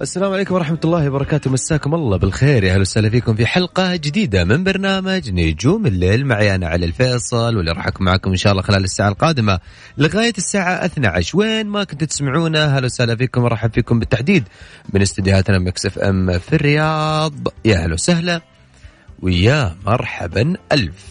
السلام عليكم ورحمة الله وبركاته. مساكم الله بالخير. يا أهلا وسهلا فيكم في حلقة جديدة من برنامج نجوم الليل. معي أنا علي الفيصل واللي راح أكون معكم إن شاء الله خلال الساعة القادمة لغاية الساعة 12 وين ما كنتوا تسمعونا أهلا وسهلا فيكم ورحب فيكم بالتحديد من استديوهاتنا Mix FM في الرياض. يا أهلا وسهلا. ويا مرحبا ألف.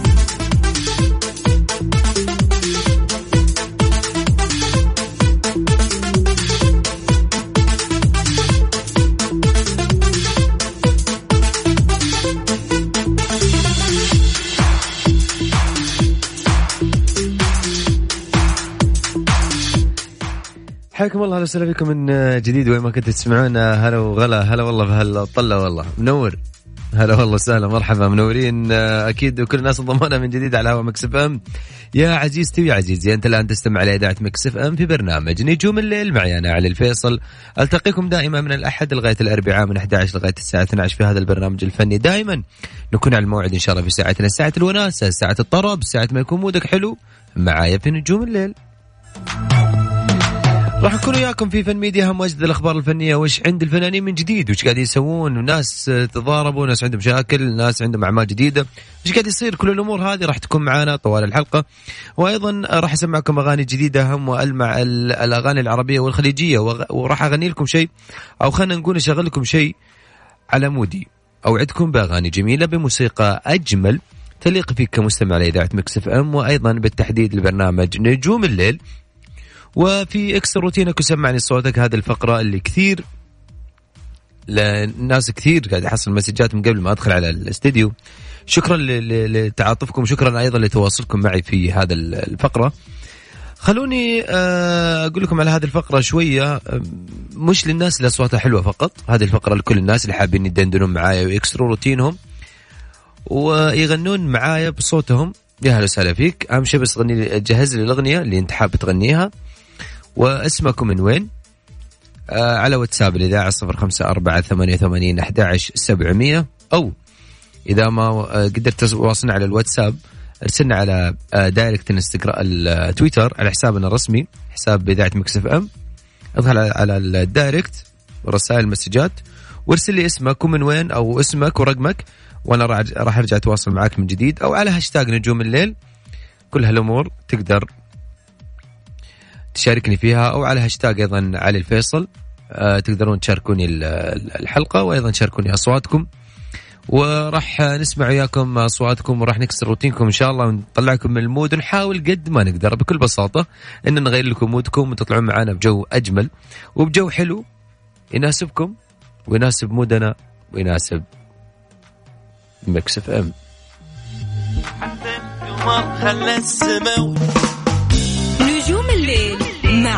حياكم الله أهلا وسهلا فيكم من جديد. وين ما كنتوا تسمعونا هلا وغلا هلا والله بهالطله والله. منور. هلا والله وسهلا مرحبا. منورين. أكيد وكل الناس انضمونا من جديد على هوا Mix FM. يا عزيزتي ويا عزيزي أنت الآن تستمع على إذاعة Mix FM في برنامج نجوم الليل. معي أنا علي الفيصل. ألتقيكم دائما من الأحد لغاية الأربعاء من 11 لغاية الساعة 12 في هذا البرنامج الفني. دائما نكون على الموعد إن شاء الله في ساعتنا. ساعة الوناسة ساعة الطرب ساعة ما يكون mood ك حلو. معايا في نجوم الليل. راح نكون وياكم في فن ميديا اهم واجد الأخبار الفنية. وش عند الفنانين من جديد؟ وش قاعد يسوون؟ وناس تضاربوا وناس عندهم مشاكل ناس عندهم أعمال جديدة. وش قاعد يصير؟ كل الأمور هذه راح تكون معنا طوال الحلقة. وأيضا راح أسمعكم أغاني جديدة اهم وألمع الأغاني العربية والخليجية. وراح أغني لكم شيء أو خلينا نقول أشغل لكم شيء على مودي. أوعدكم بأغاني جميلة بموسيقى أجمل تليق فيك كمستمع لإذاعة Mix FM. وأيضا بالتحديد لبرنامج نجوم الليل. وفي اكسر روتينك وسمعني صوتك هذه الفقرة اللي كثير لناس كثير قاعد احصل مسجات من قبل ما أدخل على الاستديو. شكرا لتعاطفكم شكرا أيضا لتواصلكم معي في هذا الفقرة. خلوني أقول لكم على هذه الفقرة شوية. مش للناس اللي اصواتها حلوة فقط. هذه الفقرة لكل الناس اللي حابين يدندنون معايا ويكسروا روتينهم ويغنون معايا بصوتهم. يا هلا وسهلا فيك. أهم شيء بس غني جهز لي الأغنية اللي أنت حاب تغنيها. واسمكم من وين؟ آه على واتساب الإذاعة صفر خمسة أربعة ثمانية وثمانين أحد سبعمية. أو إذا ما آه قدرت تواصلنا على الواتساب ارسلنا على آه direct الانستغرام التويتر على حسابنا الرسمي حساب إذاعة Mix FM. ادخل على ال direct رسائل المسجات وارسل لي اسمك ومن وين أو اسمك ورقمك وأنا راح أرجع أتواصل معك من جديد. أو على هاشتاج نجوم الليل. كل هالأمور تقدر تشاركني فيها أو على هاشتاج أيضا علي الفيصل. أه تقدرون تشاركوني الحلقة وأيضا تشاركوني أصواتكم. وراح نسمع وياكم أصواتكم وراح نكسر روتينكم إن شاء الله ونطلعكم من ال mood. ونحاول قد ما نقدر بكل بساطة إن نغير لكم mood كم وتطلعون معنا بجو أجمل وبجو حلو يناسبكم ويناسب mood نا ويناسب Mix FM. السماء نجوم الليل مع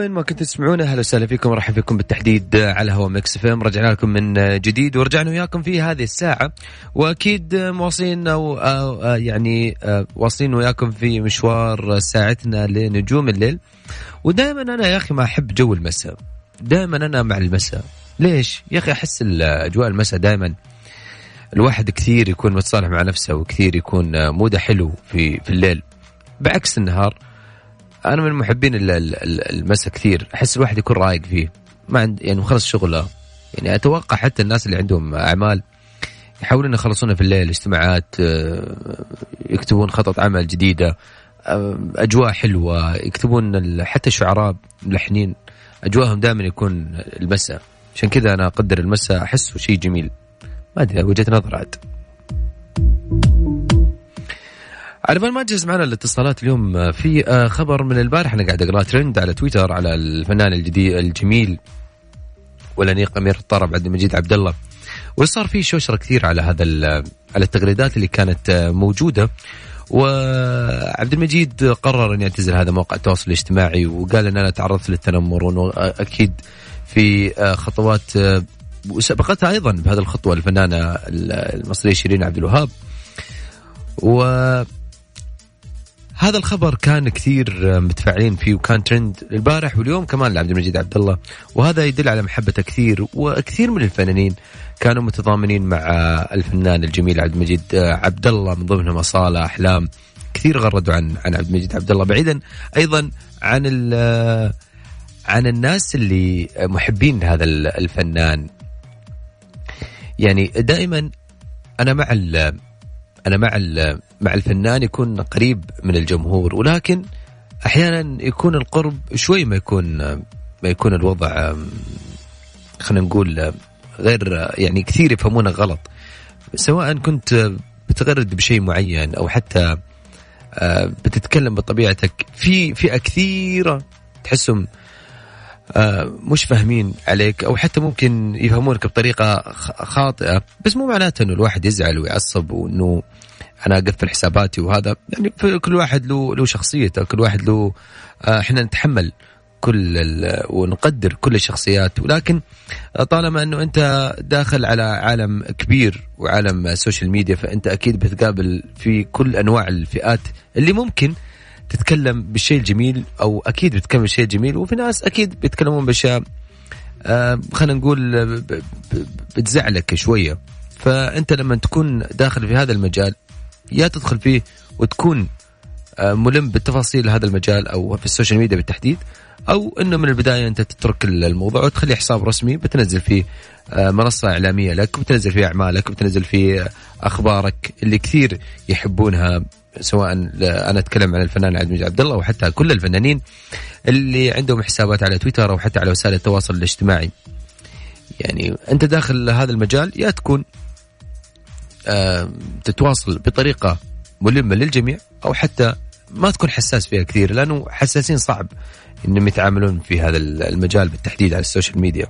وين ما كنتوا تسمعونا أهلا وسهلا فيكم ورحب فيكم بالتحديد على هوا Mix FM. رجعنا لكم من جديد ورجعنا وياكم في هذه الساعة. وأكيد مواصلين أو, أو يعني واصلين وياكم في مشوار ساعتنا لنجوم الليل. ودائما أنا يا أخي ما أحب جو المساء. دائما أنا مع المساء. ليش؟ يا أخي أحس اجواء المساء دائما الواحد كثير يكون متصالح مع نفسه وكثير يكون mood ه حلو في في الليل. بعكس النهار أنا من محبين المساء كثير. أحس الواحد يكون رايق فيه. ما عند يعني مخلص شغله. يعني أتوقع حتى الناس اللي عندهم أعمال يحاولون يخلصونها في الليل اجتماعات آه، يكتبون خطط عمل جديدة آه، أجواء حلوة يكتبون حتى الشعراء ملحنين. أجواءهم دائما يكون المساء. عشان كذا أنا أقدر المساء أحسه شيء جميل. ما أدري وجهة نظر عاد. على بال ما تجهز معنا الاتصالات اليوم آه، في آه، خبر من البارح أنا قاعد اقرا ترند على تويتر على الفنان الجديد الجميل والأنيق أمير الطرب عبد المجيد عبد الله وصار في شوشرة كثير على هذا على التغريدات اللي كانت آه، موجودة. وعبد المجيد قرر أن يعتزل هذا موقع التواصل الاجتماعي وقال أن أنا تعرضت للتنمر وأنه أكيد في خطوات وسبقتها أيضا بهذه الخطوة الفنانة المصرية شيرين عبد الوهاب. و هذا الخبر كان كثير متفاعلين فيه وكان ترند البارح واليوم كمان لعبد المجيد عبد الله وهذا يدل على محبته كثير وكثير من الفنانين كانوا متضامنين مع الفنان الجميل عبد المجيد عبد الله من ضمنهم أصالة أحلام. كثير غردوا عن عن عبد المجيد عبد الله بعيدا أيضا عن عن الناس اللي محبين هذا الفنان. يعني دائما أنا مع أنا مع مع الفنان يكون قريب من الجمهور ولكن أحيانا يكون القرب شوي ما يكون ما يكون الوضع خلينا نقول غير يعني كثير يفهمونه غلط. سواء كنت بتغرد بشيء معين أو حتى آه، بتتكلم بطبيعتك في فئة كثيرة تحسهم آه، مش فاهمين عليك أو حتى ممكن يفهمونك بطريقة خاطئة. بس مو معناته إنه الواحد يزعل ويعصب وإنه أنا اقفل حساباتي وهذا يعني كل واحد له له شخصيته كل واحد له آه، إحنا نتحمل كل ونقدر كل الشخصيات. ولكن طالما إنه أنت داخل على عالم كبير وعالم السوشيال ميديا فأنت أكيد بتقابل في كل أنواع الفئات اللي ممكن تتكلم بالشيء الجميل أو أكيد بتتكلم بالشيء الجميل. وفي ناس أكيد بيتكلمون بأشياء آه خلينا نقول بتزعلك شوية. فأنت لما تكون داخل في هذا المجال يا تدخل فيه وتكون آه ملم بالتفاصيل هذا المجال أو في ال social media بالتحديد أو إنه من البداية أنت تترك الموضوع وتخلي حساب رسمي بتنزل فيه آه منصة إعلامية لك وبتنزل فيه أعمالك وبتنزل فيه أخبارك اللي كثير يحبونها سواء أنا أتكلم عن الفنان عبد المجيد عبد الله وحتى كل الفنانين اللي عندهم حسابات على تويتر أو حتى على وسائل التواصل الاجتماعي. يعني أنت داخل هذا المجال يا تكون تتواصل بطريقة ملمة للجميع أو حتى ما تكون حساس فيها كثير لأنه حساسين صعب إنهم يتعاملون في هذا المجال بالتحديد على ال social media.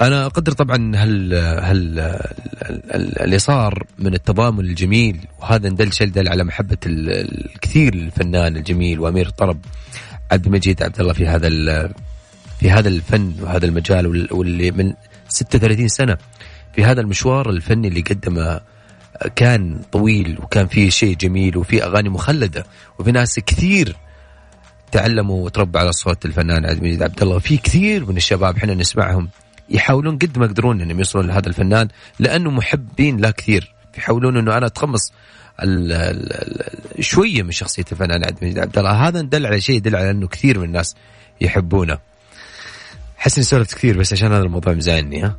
أنا أقدر طبعا هل هل اللي صار من التضامن الجميل وهذا ندل شيء دل على محبة الكثير الفنان الجميل وأمير الطرب عبد المجيد عبد الله في هذا في هذا الفن وهذا المجال واللي من 36 سنة في هذا المشوار الفني اللي قدمه كان طويل وكان فيه شيء جميل وفي أغاني مخلدة وفي ناس كثير تعلموا وتربوا على صوت الفنان عبد المجيد عبد الله. في كثير من الشباب إحنا نسمعهم يحاولون قد ما يقدرون إنهم يوصلون لهذا الفنان لأنه محبين له كثير. يحاولون إنه أنا أتقمص شوية من شخصية الفنان عبد المجيد عبد الله. هذا دل على شيء يدل على إنه كثير من الناس يحبونه. احس اني سولفت كثير بس عشان هذا الموضوع مزعلني ها؟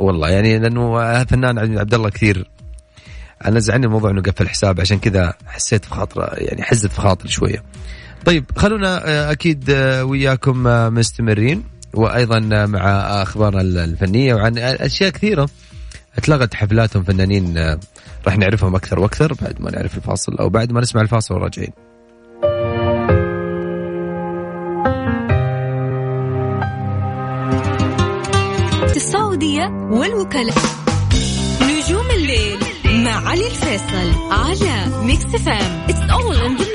والله يعني لأنه فنان عبد الله كثير. أنا زعلني الموضوع إنه قفل حساب عشان كذا حسيت في خاطره يعني حزت في خاطري شوية. طيب خلونا آه، أكيد آه، وياكم آه، مستمرين وأيضا مع أخبارنا الفنية وعن أشياء كثيرة. اتلغت حفلاتهم فنانين آه، راح نعرفهم أكثر وأكثر بعد ما نعرف الفاصل أو بعد ما نسمع الفاصل وراجعين. الإمارات السعودية والوكلاء نجوم الليل مع علي الفيصل على Mix FM it's all in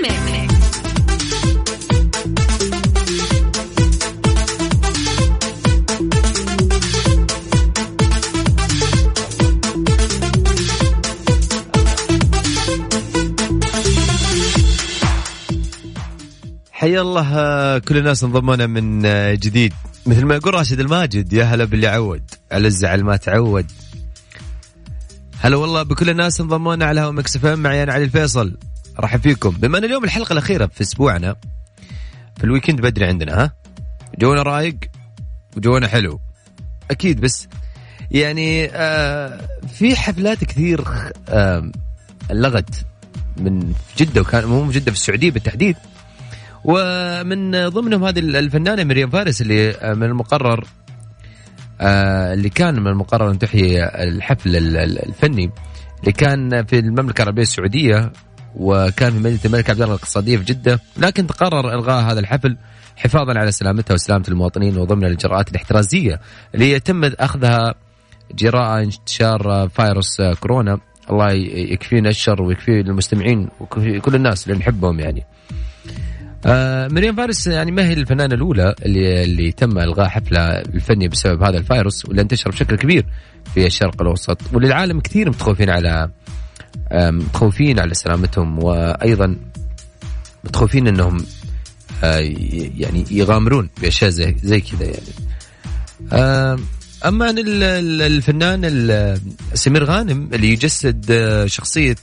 حيا الله آه، كل الناس انضمونا من آه، جديد. مثل ما يقول راشد الماجد يا هلا باللي عود. على الزعل ما تعود. هلا والله بكل الناس انضمونا على هوا Mix معي أنا علي الفيصل. رحب فيكم. بما أن اليوم الحلقة الأخيرة في أسبوعنا في ال weekend بدري عندنا ها؟ جونا رايق وجونا حلو. أكيد بس يعني آه في حفلات كثير آه لغت من جدة وكان مو جدة في السعودية بالتحديد. ومن ضمنهم هذه الفنانة مريم فارس اللي آه، من المقرر آه اللي كان من المقرر أن تحيي الحفل الفني اللي كان في المملكة العربية السعودية وكان في مدينة الملك عبد الله الاقتصادية في جدة لكن تقرر إلغاء هذا الحفل حفاظا على سلامتها وسلامة المواطنين وضمن الإجراءات الاحترازية اللي يتم أخذها جراء انتشار فيروس كورونا الله يكفينا الشر ويكفي المستمعين وكل الناس اللي نحبهم يعني. آه مريم فارس يعني ما هي الفنانة الأولى اللي اللي تم إلغاء حفلها الفني بسبب هذا الفيروس واللي انتشر بشكل كبير في الشرق الأوسط وللعالم كثير متخوفين على متخوفين على سلامتهم وأيضا متخوفين إنهم آه، يعني يغامرون بأشياء زي زي كذا يعني. أما عن الفنان سمير غانم اللي يجسد آه، شخصية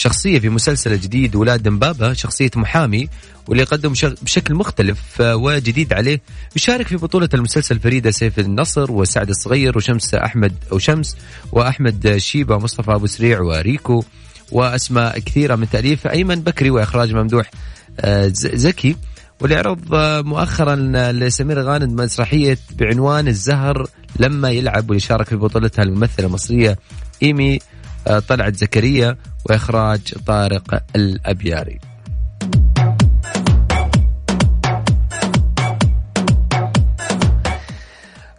شخصية في مسلسل جديد ولاد دمبابه شخصية محامي واللي يقدم بشكل مختلف آه، وجديد عليه. يشارك في بطولة المسلسل فريدة سيف النصر وسعد الصغير وشمس أحمد أو شمس وأحمد شيبة ومصطفى أبو سريع وريكو وأسماء كثيرة من تأليف أيمن بكري وإخراج ممدوح آه، زكي. واللي عرض آه، مؤخرا لسمير غانم مسرحية بعنوان الزهر لما يلعب واللي شارك في بطولتها الممثلة المصرية إيمي طلعت زكريا. وإخراج طارق الأبياري.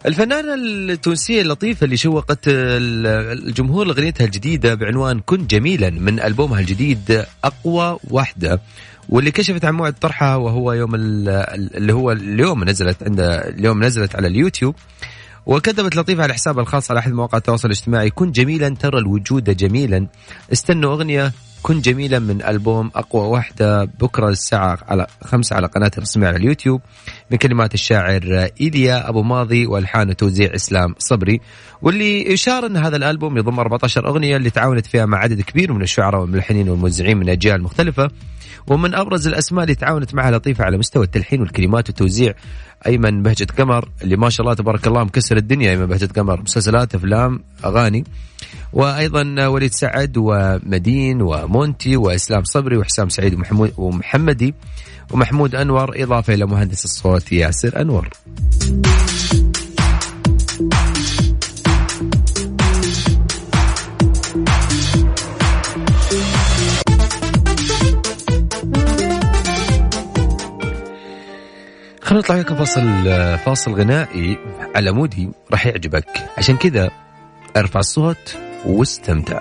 الفنانة التونسية اللطيفة اللي شوقت الجمهور لأغنيتها الجديدة بعنوان كن جميلا من ألبومها الجديد أقوى وحدة واللي كشفت عن موعد طرحها وهو يوم اللي هو اليوم نزلت عند اليوم نزلت على اليوتيوب. وكتبت لطيفة على حسابها الخاص على أحد مواقع التواصل الاجتماعي. كن جميلا ترى الوجود جميلا. استنوا أغنية كن جميلا من ألبوم أقوى وحدة بكرة الساعة على خمسة على قناة الرسمية على اليوتيوب. من كلمات الشاعر إيليا أبو ماضي وألحان وتوزيع إسلام صبري. واللي يشار أن هذا الألبوم يضم 14 أغنية اللي تعاونت فيها مع عدد كبير من الشعراء والملحنين والموزعين من أجيال مختلفة. ومن أبرز الأسماء اللي تعاونت معها لطيفة على مستوى التلحين والكلمات والتوزيع أيمن بهجة قمر اللي ما شاء الله تبارك الله مكسر الدنيا أيمن بهجة قمر مسلسلات أفلام أغاني وأيضا وليد سعد ومدين ومونتي وإسلام صبري وحسام سعيد ومحمود ومحمدي ومحمود أنور إضافة إلى مهندس الصوت ياسر أنور. خلينا نطلع وياكم فاصل فاصل غنائي. على مودي راح يعجبك. عشان كذا ارفع الصوت واستمتع.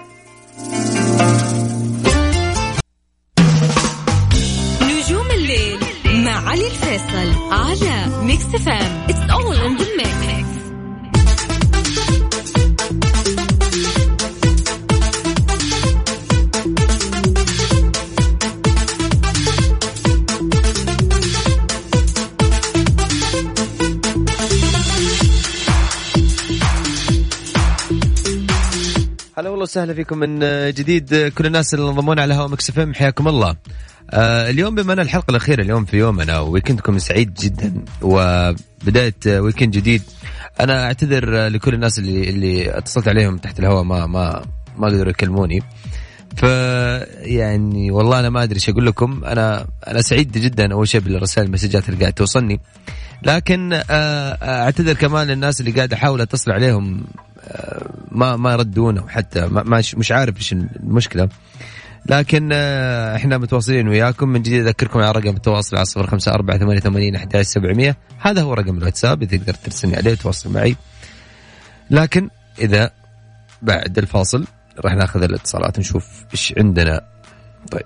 وسهلا فيكم من جديد كل الناس اللي انضمونا على هوا Mix حياكم الله. آه اليوم بما أن الحلقة الأخيرة اليوم في يومنا weekend كم سعيد جدا وبداية weekend جديد أنا أعتذر لكل الناس اللي اللي اتصلت عليهم تحت الهواء ما ما ما قدروا يكلموني. ف يعني والله أنا ما أدري إيش أقول لكم أنا أنا سعيد جدا أول شيء بالرسائل المسجات اللي قاعدة توصلني لكن آه، أعتذر كمان للناس اللي قاعد أحاول أتصل عليهم ما ما يردونه حتى. ما مش عارف إيش المشكلة. لكن آه، إحنا متواصلين وياكم. من جديد أذكركم على رقم التواصل على صفر خمسة أربعة ثمانية ثمانين أحد سبعمية. هذا هو رقم الواتساب إذا تقدر ترسلني عليه وتواصل معي. لكن إذا بعد الفاصل راح ناخذ الاتصالات نشوف إيش عندنا. طيب.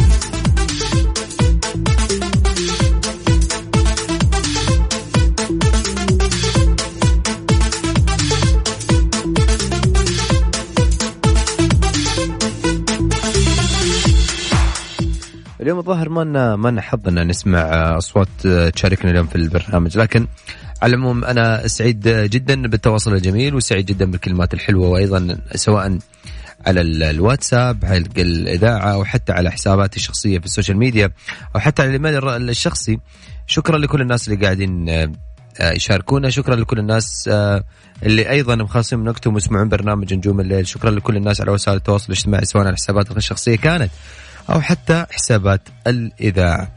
اليوم الظاهر ما لنا ما لنا حظ إن نسمع أصوات تشاركنا اليوم في البرنامج. لكن على العموم أنا سعيد جدا بالتواصل الجميل وسعيد جدا بالكلمات الحلوة وأيضا سواء على الواتساب على الإذاعة أو حتى على حساباتي الشخصية في ال social media أو حتى على الإيميل الشخصي. شكرا لكل الناس اللي قاعدين آه، يشاركونا. شكرا لكل الناس آه، اللي أيضا مخصصين من وقتهم ويسمعون برنامج نجوم الليل. شكرا لكل الناس على وسائل التواصل الاجتماعي سواء على حساباتهم الشخصية كانت أو حتى حسابات الإذاعة.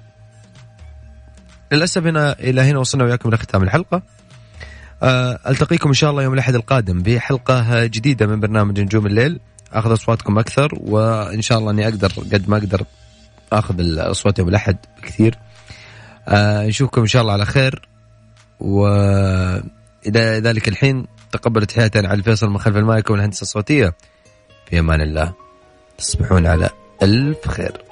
للأسف هنا إلى هنا وصلنا وياكم لختام الحلقة. آه، ألتقيكم إن شاء الله يوم الأحد القادم بحلقة جديدة من برنامج نجوم الليل. أخذ أصواتكم أكثر وإن شاء الله إني أقدر قد ما أقدر أخذ الأصوات يوم الأحد بكثير نشوفكم إن شاء الله على خير. وإلى ذلك الحين تقبلوا تحياتي على الفيصل من خلف المايك والهندسة الصوتية. في أمان الله. تصبحون على ألف خير.